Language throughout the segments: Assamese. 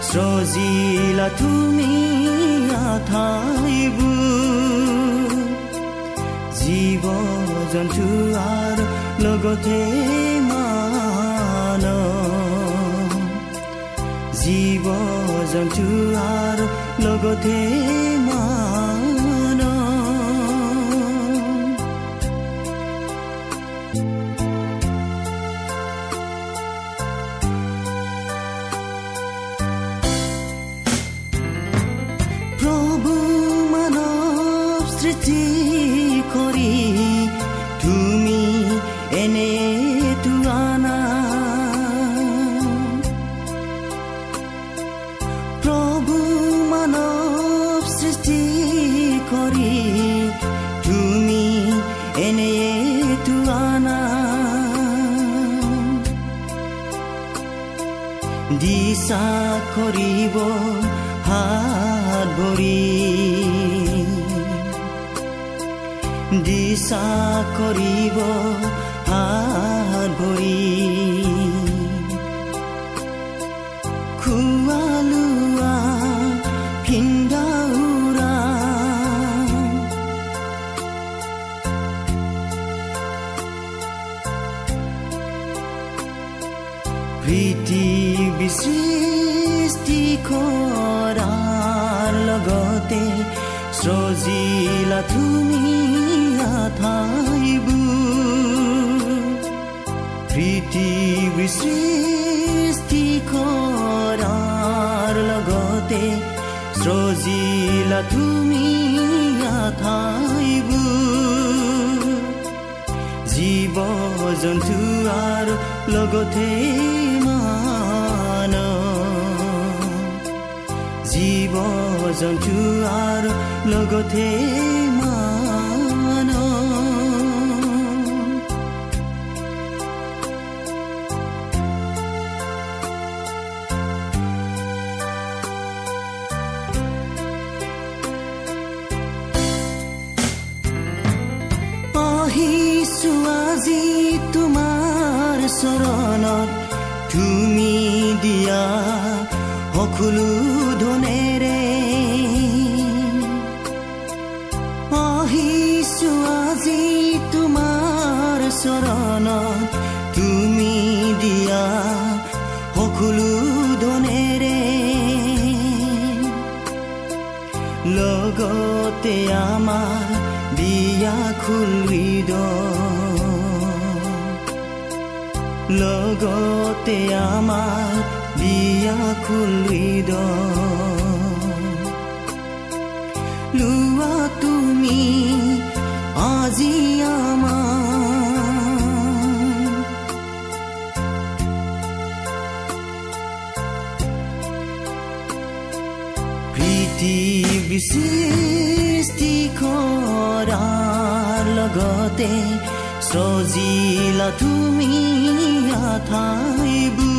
সৃজিলা তুমি আঠাইবোৰ জীৱ জন্তু আৰু লগতে মান জীৱ জন্তু আৰু লগতে মান দিশা কৰিব হাত ভৰি দিশা কৰিব হাত ভৰি পৃথিৱী সৃষ্টি কৰাৰ লগতে সজিলা তুমি জীৱ জন্তু আৰু লগতে মান জীৱ জন্তু আৰু লগতে সকলো ধনেৰে আহিছো আজি তোমাৰ চৰণত। তুমি দিয়া সকলো ধনেৰে লগতে আমাৰ বিয়া খুলিদ লগতে আমাৰ লোৱা তুমি আজি আমাৰ পৃথিৱী সৃষ্টি কৰাৰ লগতে সজিলা তুমি আঠাইবোৰ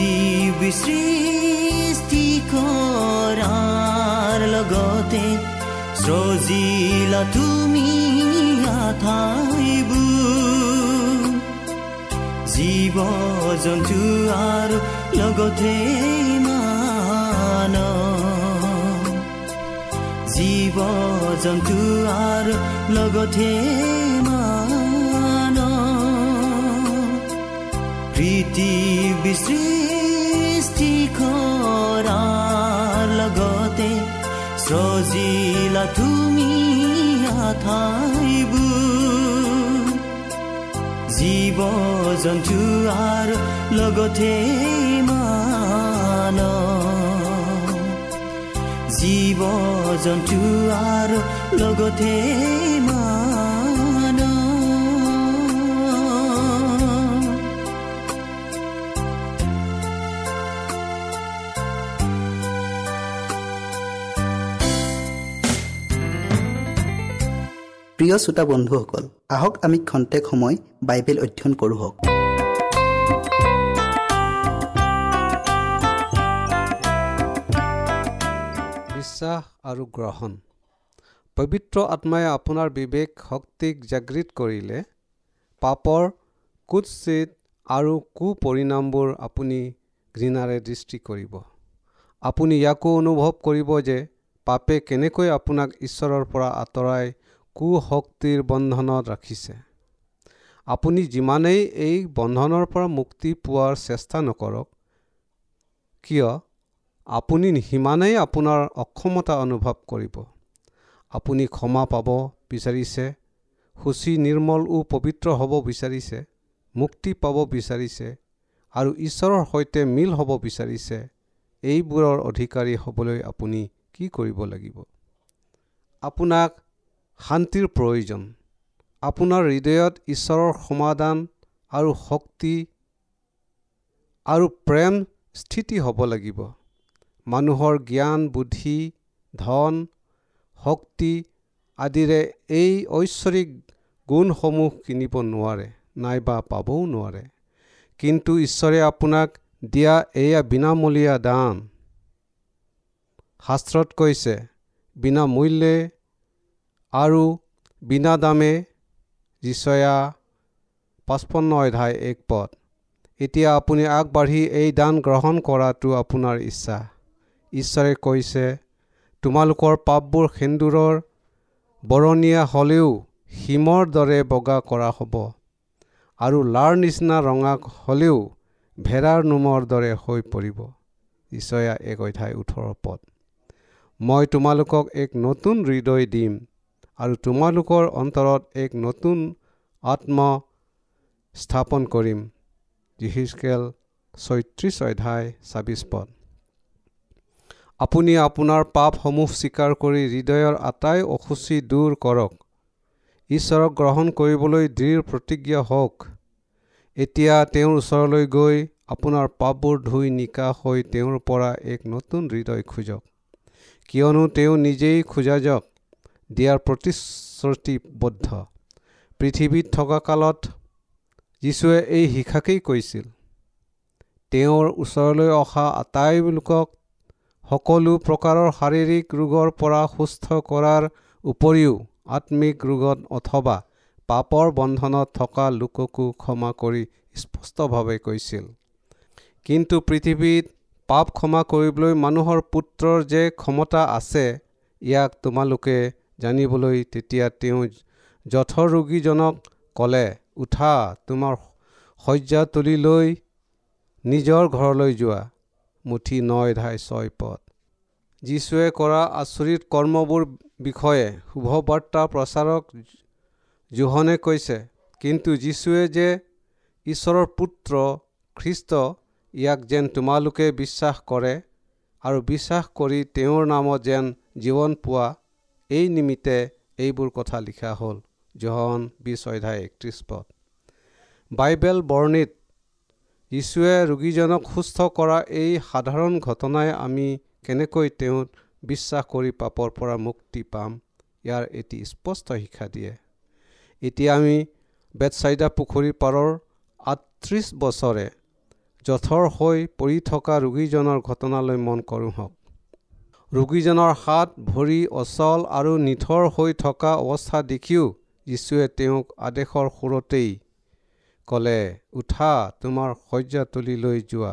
প্ৰীতি সৃষ্টি কৰাৰ লগতে সজিলা তুমি আঠাইবোৰ জীৱ জন্তু আৰু লগতে মান জীৱ জন্তু আৰু লগতে মান পৃথিৱী সজিলা তুমি আঠাইবোৰ জীৱ জন্তু আৰু লগতে মান জীৱ জন্তু আৰু লগতে মান প্ৰিয় শ্ৰোতা বন্ধুসকল আহক আমি খন্তেক সময় বাইবেল অধ্যয়ন কৰোঁ হওক। বিশ্বাস আৰু গ্ৰহণ। পবিত্ৰ আত্মাই আপোনাৰ বিবেক শক্তিক জাগৃত কৰিলে পাপৰ কুৎচিত আৰু কুপৰিণামবোৰ আপুনি ঘৃণাৰে দৃষ্টি কৰিব। আপুনি ইয়াকো অনুভৱ কৰিব যে পাপে কেনেকৈ আপোনাক ঈশ্বৰৰ পৰা আঁতৰাই কুশক্তিৰ বন্ধনত ৰাখিছে। আপুনি যিমানেই এই বন্ধনৰ পৰা মুক্তি পোৱাৰ চেষ্টা নকৰক কিয়? আপুনি সিমানেই আপোনাৰ অক্ষমতা অনুভৱ কৰিব। আপুনি ক্ষমা পাব বিচাৰিছে সূচী নিৰ্মল ও পবিত্ৰ হ'ব বিচাৰিছে মুক্তি পাব বিচাৰিছে আৰু ঈশ্বৰৰ সৈতে মিল হ'ব বিচাৰিছে এইবোৰৰ অধিকাৰী হ'বলৈ আপুনি কি কৰিব লাগিব? আপোনাক শান্তিৰ প্ৰয়োজন। আপোনাৰ হৃদয়ত ঈশ্বৰৰ সমাধান আৰু শক্তি আৰু প্ৰেম স্থিতি হ'ব লাগিব। মানুহৰ জ্ঞান বুদ্ধি ধন শক্তি আদিৰে এই ঐশ্বৰিক গুণসমূহ কিনিব নোৱাৰে নাইবা পাবও নোৱাৰে। কিন্তু ঈশ্বৰে আপোনাক দিয়া এয়া বিনামূলীয়া দান। শাস্ত্ৰত কৈছে বিনামূল্যে আৰু বিনা দামে যিচয়া পঁচপন্ন অধ্যায় এক পদ। এতিয়া আপুনি আগবাঢ়ি এই দান গ্ৰহণ কৰাটো আপোনাৰ ইচ্ছা। ঈশ্বৰে কৈছে তোমালোকৰ পাপবোৰ সেন্দুৰৰ বৰণীয়া হ'লেও হিমৰ দৰে বগা কৰা হ'ব আৰু লাৰ নিচিনা ৰঙা হ'লেও ভেড়াৰ নোমৰ দৰে হৈ পৰিব। ঈশ্বয়া এক অধ্যায় ওঠৰ পদ। মই তোমালোকক এক নতুন হৃদয় দিম। আৰু তোমালোকৰ অন্তৰত এক নতুন আত্ম স্থাপন কৰিম। জিহিচকেল ছয়ত্ৰিছ অধ্যায় ছাব্বিছ পদ। আপুনি আপোনাৰ পাপসমূহ স্বীকাৰ কৰি হৃদয়ৰ আটাই অসুচি দূৰ কৰক। ঈশ্বৰক গ্ৰহণ কৰিবলৈ দৃঢ় প্ৰতিজ্ঞা হওক। এতিয়া তেওঁৰ ওচৰলৈ গৈ আপোনাৰ পাপবোৰ ধুই নিকা হৈ তেওঁৰ পৰা এক নতুন হৃদয় খোজক। কিয়নো তেওঁ নিজেই খোজা যাওক। দিয়াৰ প্ৰতিশ্ৰুতিবদ্ধ। পৃথিৱীত থকা কালত যীশুৱে এই শিক্ষাকেই কৈছিল। তেওঁৰ ওচৰলৈ অহা আটাই লোকক সকলো প্ৰকাৰৰ শাৰীৰিক ৰোগৰ পৰা সুস্থ কৰাৰ উপৰিও আত্মিক ৰোগত অথবা পাপৰ বন্ধনত থকা লোককো ক্ষমা কৰি স্পষ্টভাৱে কৈছিল। কিন্তু পৃথিৱীত পাপ ক্ষমা কৰিবলৈ মানুহৰ পুত্ৰৰ যে ক্ষমতা আছে ইয়াক তোমালোকে জানিবলৈ তেতিয়া তেওঁ যথৰ ৰোগীজনক ক'লে উঠা তোমাৰ শয্যা তুলি লৈ নিজৰ ঘৰলৈ যোৱা। মুঠি নয় ধাই ছয় পদ যীশুৱে কৰা আচৰিত কৰ্মবোৰ বিষয়ে শুভবাৰ্তা প্ৰচাৰক জোহনে কৈছে। কিন্তু যীশুৱে যে ঈশ্বৰৰ পুত্ৰ খ্ৰীষ্ট ইয়াক যেন তোমালোকে বিশ্বাস কৰে আৰু বিশ্বাস কৰি তেওঁৰ নামত যেন জীৱন পোৱা এই নিমিত্তে এইবোৰ কথা লিখা হ'ল জহন বিছ অধ্যায় একত্ৰিছ পদ। বাইবেল বৰ্ণিত যীশুৱে ৰোগীজনক সুস্থ কৰা এই সাধাৰণ ঘটনাই আমি কেনেকৈ তেওঁত বিশ্বাস কৰি পাপৰ পৰা মুক্তি পাম ইয়াৰ এটি স্পষ্ট শিক্ষা দিয়ে। এতিয়া আমি বেতচাইদা পুখুৰী পাৰৰ আঠত্ৰিছ বছৰে জঠৰ হৈ পৰি থকা ৰোগীজনৰ ঘটনালৈ মন কৰোঁ হওক। ৰোগীজনৰ হাত ভৰি অচল আৰু নিথৰ হৈ থকা অৱস্থা দেখিও যীশুৱে তেওঁক আদেশৰ সুৰতেই ক'লে উঠা তোমাৰ শয্যাতলীলৈ যোৱা।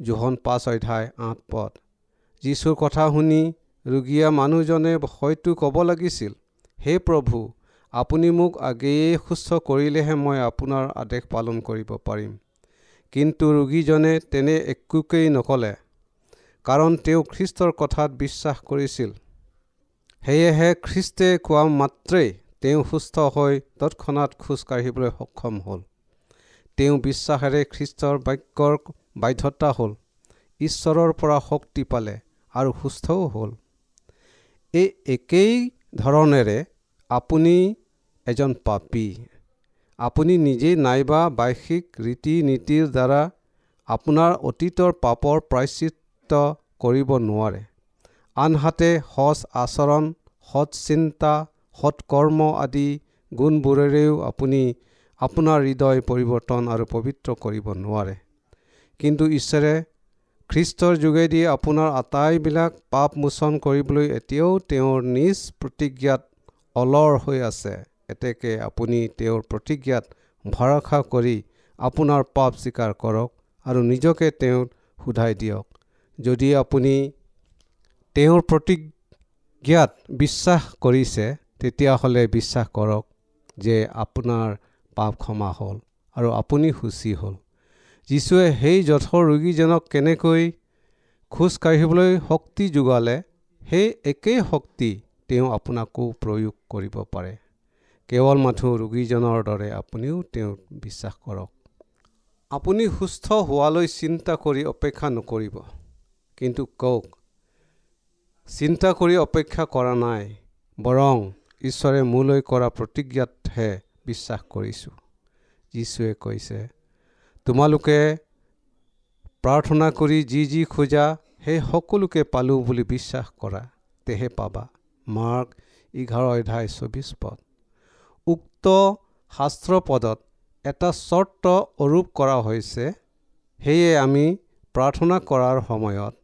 জোহন পাঁচ অধ্যায় আঠ পদ। যীশুৰ কথা শুনি ৰোগীয়া মানুহজনে হয়তো ক'ব লাগিছিল হে প্ৰভু আপুনি মোক আগেয়ে সুস্থ কৰিলেহে মই আপোনাৰ আদেশ পালন কৰিব পাৰিম। কিন্তু ৰোগীজনে তেনে একোকেই নক'লে। কাৰণ তেওঁ খ্ৰীষ্টৰ কথাত বিশ্বাস কৰিছিল। সেয়েহে খ্ৰীষ্টে কোৱা মাত্ৰেই তেওঁ সুস্থ হৈ তৎক্ষণাত খোজ কাঢ়িবলৈ সক্ষম হ'ল। তেওঁ বিশ্বাসেৰে খ্ৰীষ্টৰ বাক্যৰ বাধ্যতা হ'ল ঈশ্বৰৰ পৰা শক্তি পালে আৰু সুস্থও হ'ল। এই একেই ধৰণেৰে আপুনি এজন পাপী। আপুনি নিজেই নাইবা বাৰ্ষিক ৰীতি নীতিৰ দ্বাৰা আপোনাৰ অতীতৰ পাপৰ প্ৰায়চিত্ৰ কৰিব নোৱাৰে। আনহাতে সজ আচৰণ সৎ চিন্তা সৎকৰ্ম আদি গুণবোৰেৰেও আপুনি আপোনাৰ হৃদয় পৰিৱৰ্তন আৰু পবিত্ৰ কৰিব নোৱাৰে। কিন্তু ঈশ্বৰে খ্ৰীষ্টৰ যোগেদি আপোনাৰ আটাইবিলাক পাপ মোচন কৰিবলৈ এতিয়াও তেওঁৰ নিজ প্ৰতিজ্ঞাত অলৰ হৈ আছে। এতেকে আপুনি তেওঁৰ প্ৰতিজ্ঞাত ভৰসা কৰি আপোনাৰ পাপ স্বীকাৰ কৰক আৰু নিজকে তেওঁ সোধাই দিয়ক। যদি আপুনি তেওঁৰ প্ৰতিজ্ঞাত বিশ্বাস কৰিছে তেতিয়াহ'লে বিশ্বাস কৰক যে আপোনাৰ পাপ ক্ষমা হ'ল আৰু আপুনি সুচী হ'ল। যীশুৱে সেই যথৰ ৰোগীজনক কেনেকৈ খোজ কাঢ়িবলৈ শক্তি যোগালে সেই একেই শক্তি তেওঁ আপোনাকো প্ৰয়োগ কৰিব পাৰে। কেৱল মাথো ৰোগীজনৰ দৰে আপুনিও তেওঁক বিশ্বাস কৰক। আপুনি সুস্থ হোৱালৈ চিন্তা কৰি অপেক্ষা নকৰিব। কিন্তু কওক চিন্তা কৰি অপেক্ষা কৰা নাই বৰং ঈশ্বৰে মোলৈ কৰা প্ৰতিজ্ঞাতহে বিশ্বাস কৰিছোঁ। যীশুৱে কৈছে তোমালোকে প্ৰাৰ্থনা কৰি যি যি খোজা সেই সকলোকে পালোঁ বুলি বিশ্বাস কৰা তেহে পাবা। মাৰ্ক এঘাৰ অধ্যায় চৌবিছ পদ। উক্ত শাস্ত্ৰ পদত এটা চৰ্ত অৰূপ কৰা হৈছে সেয়ে আমি প্ৰাৰ্থনা কৰাৰ সময়ত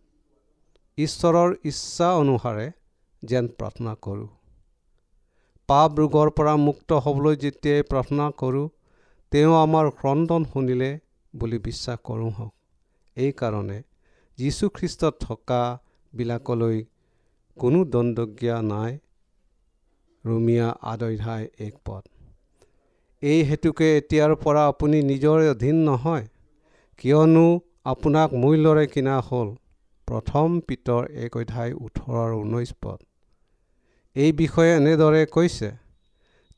ঈশ্বৰৰ ইচ্ছা অনুসাৰে যেন প্ৰাৰ্থনা কৰোঁ। পাপ ৰোগৰ পৰা মুক্ত হ'বলৈ যেতিয়াই প্ৰাৰ্থনা কৰোঁ তেওঁ আমাৰ ক্ৰদন শুনিলে বুলি বিশ্বাস কৰোঁ হওক। এইকাৰণে যীশুখ্ৰীষ্টত থকাবিলাকলৈ কোনো দণ্ডজ্ঞা নাই। ৰুমিয়া আদধ্যায় এক পদ। এই হেতুকে এতিয়াৰ পৰা আপুনি নিজৰ অধীন নহয় কিয়নো আপোনাক মূল্যৰে কিনা হ'ল। প্ৰথম পিতৰ এক অধ্যায় ওঠৰ আৰু ঊনৈছ পদ। এই বিষয়ে এনেদৰে কৈছে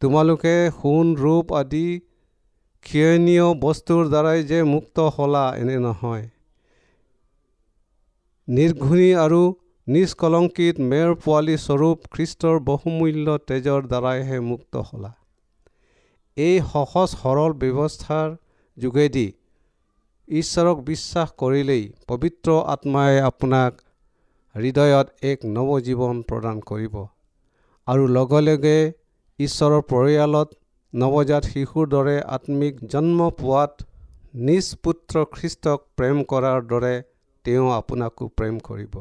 তোমালোকে সোণ ৰূপ আদি ক্ষয়নীয় বস্তুৰ দ্বাৰাই যে মুক্ত হ'লা এনে নহয়। নিৰ্ঘুণী আৰু নিষ্কলংকিত মেৰ পোৱালী স্বৰূপ খ্ৰীষ্টৰ বহুমূল্য তেজৰ দ্বাৰাইহে মুক্ত হ'লা। এই সহজ সৰল ব্যৱস্থাৰ যোগেদি ঈশ্বৰক বিশ্বাস কৰিলেই পবিত্ৰ আত্মাই আপোনাক হৃদয়ত এক নৱজীৱন প্ৰদান কৰিব। আৰু লগে লগে ঈশ্বৰৰ পৰিয়ালত নৱজাত শিশুৰ দৰে আত্মিক জন্ম পোৱাত নিজ পুত্ৰ খ্ৰীষ্টক প্ৰেম কৰাৰ দৰে তেওঁ আপোনাকো প্ৰেম কৰিব।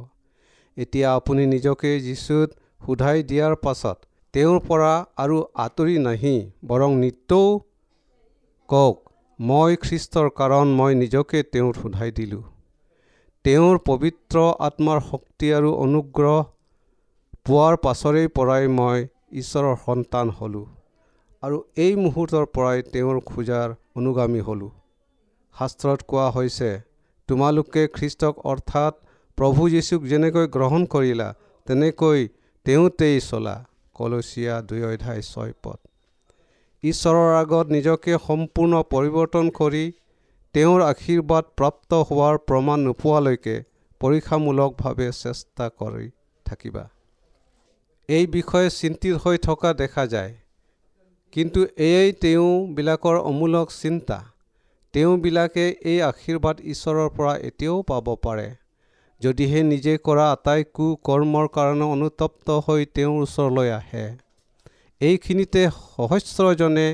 এতিয়া আপুনি নিজকে যীচুত সোধাই দিয়াৰ পাছত তেওঁৰ পৰা আৰু আঁতৰি নাহি বৰং নিতৌ কওক মই খ্ৰীষ্টৰ কাৰণ মই নিজকে তেওঁত সোধাই দিলোঁ। তেওঁৰ পবিত্ৰ আত্মাৰ শক্তি আৰু অনুগ্ৰহ পোৱাৰ পাছৰেই পৰাই মই ঈশ্বৰৰ সন্তান হ'লোঁ আৰু এই মুহূৰ্তৰ পৰাই তেওঁৰ খোজাৰ অনুগামী হ'লোঁ। শাস্ত্ৰত কোৱা হৈছে তোমালোকে খ্ৰীষ্টক অৰ্থাৎ প্ৰভু যীশুক যেনেকৈ গ্ৰহণ কৰিলা তেনেকৈ তেওঁতেই চলা কলচীয়া দুই অধ্যায় ছয় পদ। ঈশ্বৰৰ আগত নিজকে সম্পূৰ্ণ পৰিৱৰ্তন কৰি তেওঁৰ আশীৰ্বাদ প্ৰাপ্ত হোৱাৰ প্ৰমাণ নোপোৱালৈকে পৰীক্ষামূলকভাৱে চেষ্টা কৰি থাকিবা। এই বিষয়ে চিন্তিত হৈ থকা দেখা যায়। কিন্তু এয়াই তেওঁবিলাকৰ অমূলক চিন্তা। তেওঁবিলাকে এই আশীৰ্বাদ ঈশ্বৰৰ পৰা এতিয়াও পাব পাৰে। যদিহে নিজে কৰা আটাই কু কৰ্মৰ কাৰণে অনুতপ্ত হৈ তেওঁৰ ওচৰলৈ আহে। এইখিনিতে সহস্ৰজনে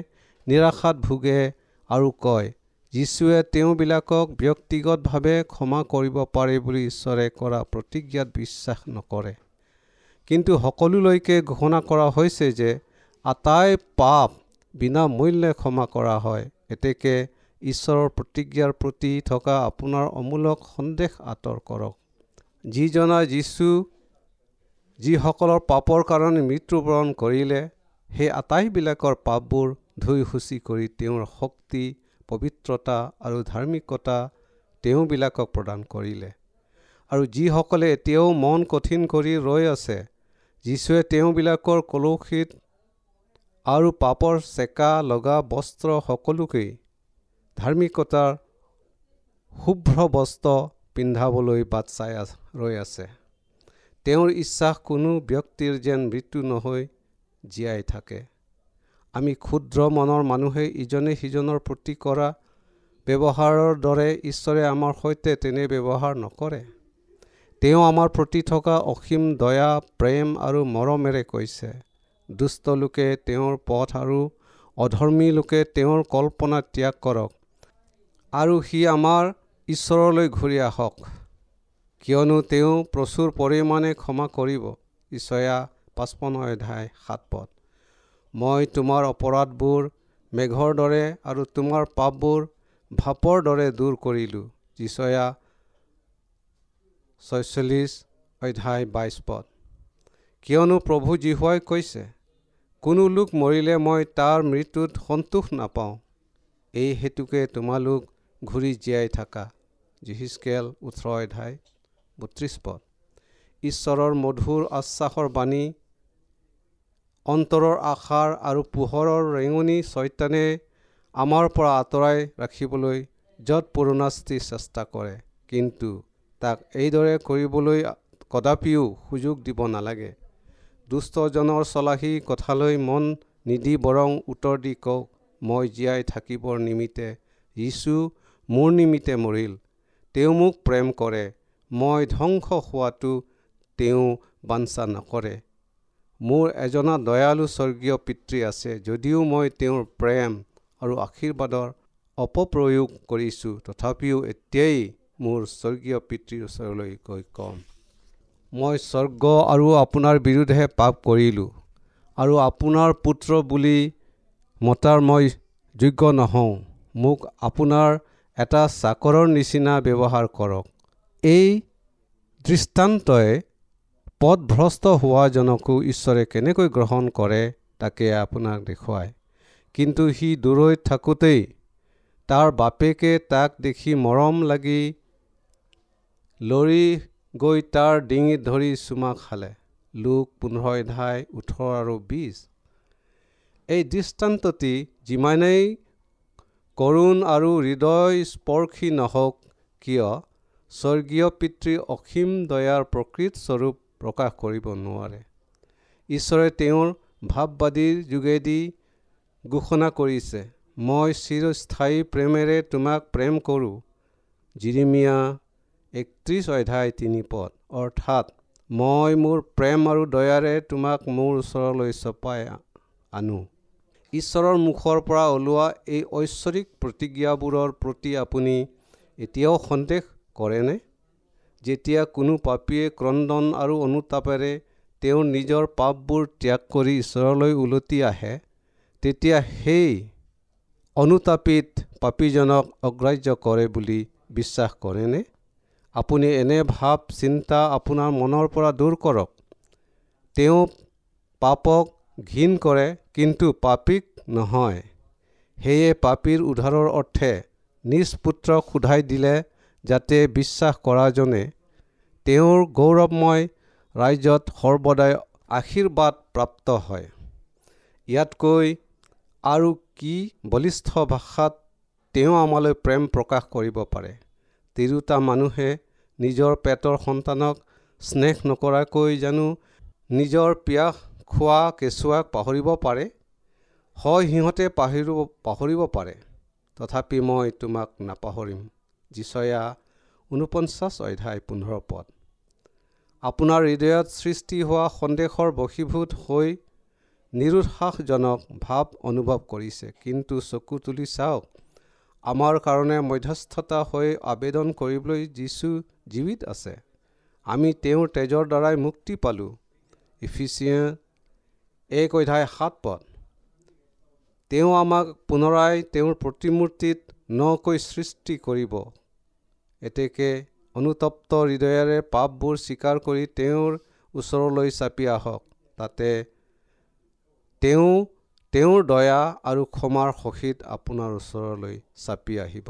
নিৰাশাত ভোগে আৰু কয় যীশুৱে তেওঁবিলাকক ব্যক্তিগতভাৱে ক্ষমা কৰিব পাৰে বুলি ঈশ্বৰে কৰা প্ৰতিজ্ঞাত বিশ্বাস নকৰে। কিন্তু সকলোলৈকে ঘোষণা কৰা হৈছে যে আটাই পাপ বিনামূল্যে ক্ষমা কৰা হয়। এতেকে ঈশ্বৰৰ প্ৰতিজ্ঞাৰ প্ৰতি থকা আপোনাৰ অমূলক সন্দেহ আঁতৰ কৰক। যিজনা যীশু যিসকলৰ পাপৰ কাৰণে মৃত্যুবৰণ কৰিলে সেই আটাইবিলাকৰ পাপবোৰ ধুই সূচী কৰি তেওঁৰ শক্তি পবিত্ৰতা আৰু ধাৰ্মিকতা তেওঁবিলাকক প্ৰদান কৰিলে। আৰু যিসকলে এতিয়াও মন কঠিন কৰি ৰৈ আছে যীশুৱে তেওঁবিলাকৰ কলসীত আৰু পাপৰ চেকা লগা বস্ত্ৰ সকলোকেই ধাৰ্মিকতাৰ শুভ্ৰ বস্ত্ৰ পিন্ধাবলৈ বাট চাই ৰৈ আছে। তেওঁৰ ইচ্ছাস কোনো ব্যক্তিৰ যেন মৃত্যু নহৈ জীয়াই থাকে। আমি ক্ষুদ্ৰ মনৰ মানুহে ইজনে সিজনৰ প্ৰতি কৰা ব্যৱহাৰৰ দৰে ঈশ্বৰে আমাৰ সৈতে তেনে ব্যৱহাৰ নকৰে। তেওঁ আমাৰ প্ৰতি থকা অসীম দয়া প্ৰেম আৰু মৰমেৰে কৈছে দুষ্ট লোকে তেওঁৰ পথ আৰু অধৰ্মী লোকে তেওঁৰ কল্পনা ত্যাগ কৰক আৰু সি আমাৰ ঈশ্বৰলৈ ঘূৰি আহক। কিয়নো তেওঁ প্ৰচুৰ পৰিমাণে ক্ষমা কৰিব। ঈশ্বয়া পাঁচপন্ন অধ্যায় সাত পথ মই তোমাৰ অপৰাধবোৰ মেঘৰ দৰে আৰু তোমাৰ পাপবোৰ ভাপৰ দৰে দূৰ কৰিলোঁ। যিচয়া ছয়চল্লিছ অধ্যায় বাইছ পদ। কিয়নো প্ৰভু জীহুৱাই কৈছে কোনো লোক মৰিলে মই তাৰ মৃত্যুত সন্তোষ নাপাওঁ। এই হেতুকে তোমালোক ঘূৰি জীয়াই থাকা। জিহিচকেল ওঠৰ অধ্যায় বত্ৰিছ পদ। ঈশ্বৰৰ মধুৰ আশ্বাসৰ বাণী অন্তৰৰ আশাৰ আৰু পোহৰৰ ৰেঙনি চৈতানে আমাৰ পৰা আঁতৰাই ৰাখিবলৈ য'ত পুৰণাস্তি চেষ্টা কৰে। কিন্তু তাক এইদৰে কৰিবলৈ কদাপিও সুযোগ দিব নালাগে। দুষ্টজনৰ চলাহী কথালৈ মন নিদি বৰং উত্তৰ দি কওক মই জীয়াই থাকিবৰ নিমিত্তে যীশু মোৰ নিমিত্তে মৰিল। তেওঁ মোক প্ৰেম কৰে। মই ধ্বংস হোৱাটো তেওঁ বাঞ্ছা নকৰে। মোৰ এজনা দয়ালু স্বৰ্গীয় পিতৃ আছে যদিও মই তেওঁৰ প্ৰেম আৰু আশীৰ্বাদৰ অপপ্ৰয়োগ কৰিছোঁ তথাপিও এতিয়াই মোৰ স্বৰ্গীয় পিতৃৰ ওচৰলৈ গৈ ক'ম। মই স্বৰ্গ আৰু আপোনাৰ বিৰুদ্ধে পাপ কৰিলোঁ আৰু আপোনাৰ পুত্ৰ বুলি মতাৰ মই যোগ্য নহওঁ। মোক আপোনাৰ এটা চাকৰৰ নিচিনা ব্যৱহাৰ কৰক। এই দৃষ্টান্তই পথভ্ৰষ্ট হোৱাজনকো ঈশ্বৰে কেনেকৈ গ্ৰহণ কৰে তাকে আপোনাক দেখুৱায়। কিন্তু সি দূৰৈত থাকোঁতেই তাৰ বাপেকে তাক দেখি মৰম লাগি লৰি গৈ তাৰ ডিঙিত ধৰি চুমা খালে। লোক পোন্ধৰ অধ্যায় ওঠৰ আৰু বিছ। এই দৃষ্টান্তটি যিমানেই কৰুণ আৰু হৃদয় স্পৰ্শী নহওক কিয় স্বৰ্গীয় পিতৃ অসীম দয়াৰ প্ৰকৃত স্বৰূপ প্ৰকাশ কৰিব নোৱাৰে। ঈশ্বৰে তেওঁৰ ভাৱবাদীৰ যোগেদি ঘোষণা কৰিছে মই চিৰস্থায়ী প্ৰেমেৰে তোমাক প্ৰেম কৰোঁ জিৰিমিয়া একত্ৰিছ অধ্যায় তিনি পদ। অৰ্থাৎ মই মোৰ প্ৰেম আৰু দয়াৰে তোমাক মোৰ ওচৰলৈ চপাই আনো ঈশ্বৰৰ মুখৰ পৰা ওলোৱা এই ঐশ্বৰিক প্ৰতিজ্ঞাবোৰৰ প্ৰতি আপুনি এতিয়াও সন্দেহ কৰেনে? যেতিয়া কোনো পাপীয়ে ক্ৰদন আৰু অনুতাপেৰে তেওঁৰ নিজৰ পাপবোৰ ত্যাগ কৰি ঈশ্বৰলৈ ওলটি আহে তেতিয়া সেই অনুতাপিত পাপীজনক অগ্ৰাহ্য কৰে বুলি বিশ্বাস কৰেনে? আপুনি এনে ভাৱ চিন্তা আপোনাৰ মনৰ পৰা দূৰ কৰক। তেওঁ পাপক ঘীন কৰে কিন্তু পাপীক নহয়। সেয়ে পাপীৰ উদ্ধাৰৰ অৰ্থে নিজ পুত্ৰক সোধাই দিলে যাতে বিশ্বাস কৰাজনে তেওঁৰ গৌৰৱময় ৰাজ্যত সৰ্বদাই আশীৰ্বাদ প্ৰাপ্ত হয়। ইয়াতকৈ আৰু কি বলিষ্ঠ ভাষাত তেওঁ আমালৈ প্ৰেম প্ৰকাশ কৰিব পাৰে? তিৰোতা মানুহে নিজৰ পেটৰ সন্তানক স্নেহ নকৰাকৈ জানো নিজৰ পিয়াস খোৱা কেঁচুৱাক পাহৰিব পাৰে? হয় সিহঁতে পাহৰিব পাহৰিব পাৰে। তথাপি মই তোমাক নাপাহৰিম। যিচয়া ঊনপঞ্চাছ অধ্যায় পোন্ধৰ পদ। আপোনাৰ হৃদয়ত সৃষ্টি হোৱা সন্দেহৰ বশীভূত হৈ নিৰুৎসাহজনক ভাৱ অনুভৱ কৰিছে। কিন্তু চকু তুলি চাওক আমাৰ কাৰণে মধ্যস্থতা হৈ আবেদন কৰিবলৈ যীশু জীৱিত আছে। আমি তেওঁৰ তেজৰ দ্বাৰাই মুক্তি পালোঁ। ইফিচিয়া এক অধ্যায় সাত পদ। তেওঁ আমাক পুনৰাই তেওঁৰ প্ৰতিমূৰ্তিত নকৈ সৃষ্টি কৰিব। এতেকে অনুতপ্ত হৃদয়েৰে পাপবোৰ স্বীকাৰ কৰি তেওঁৰ ওচৰলৈ চাপি আহক। তাতে তেওঁ তেওঁৰ দয়া আৰু ক্ষমাৰ সহিত আপোনাৰ ওচৰলৈ চাপি আহিব।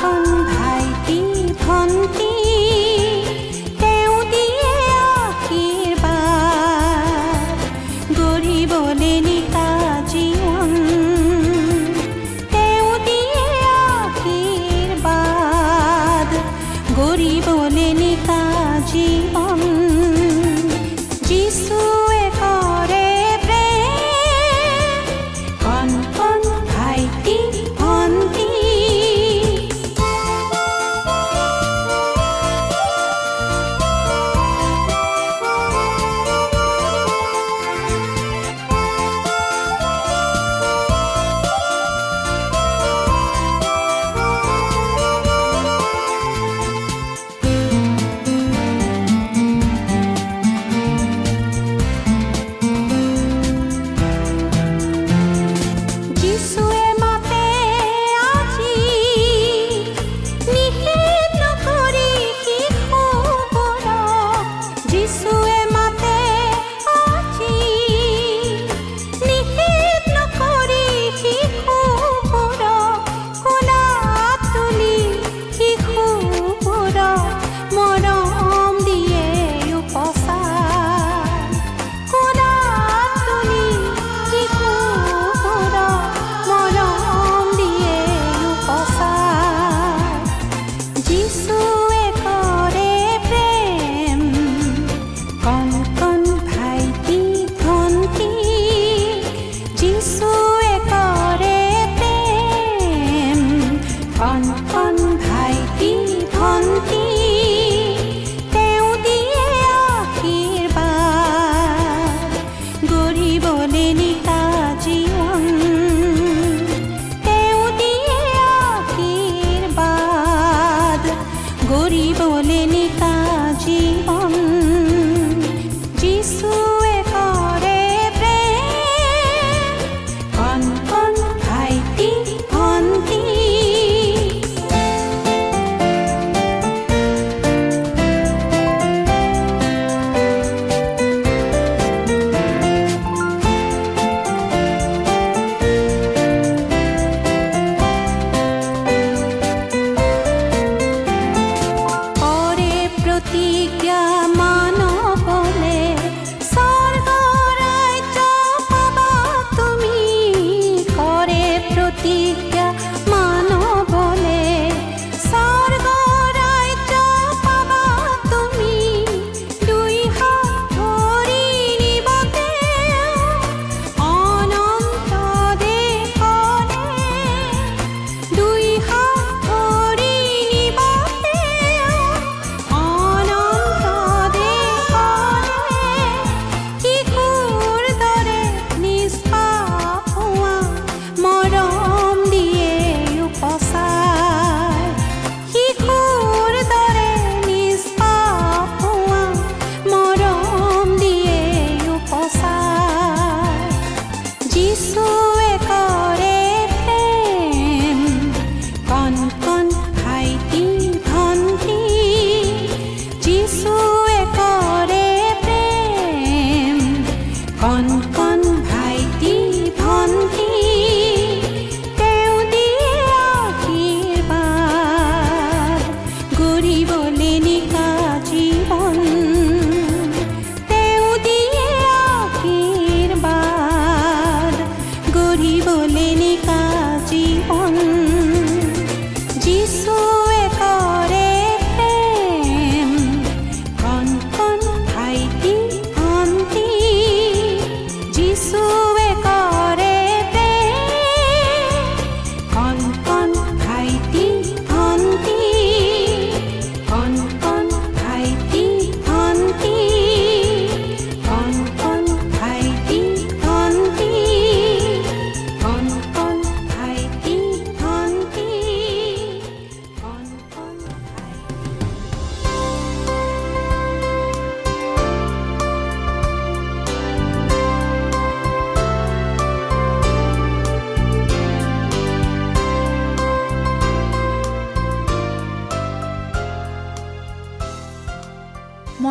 কণ কণ ভাইটি ভণ্টি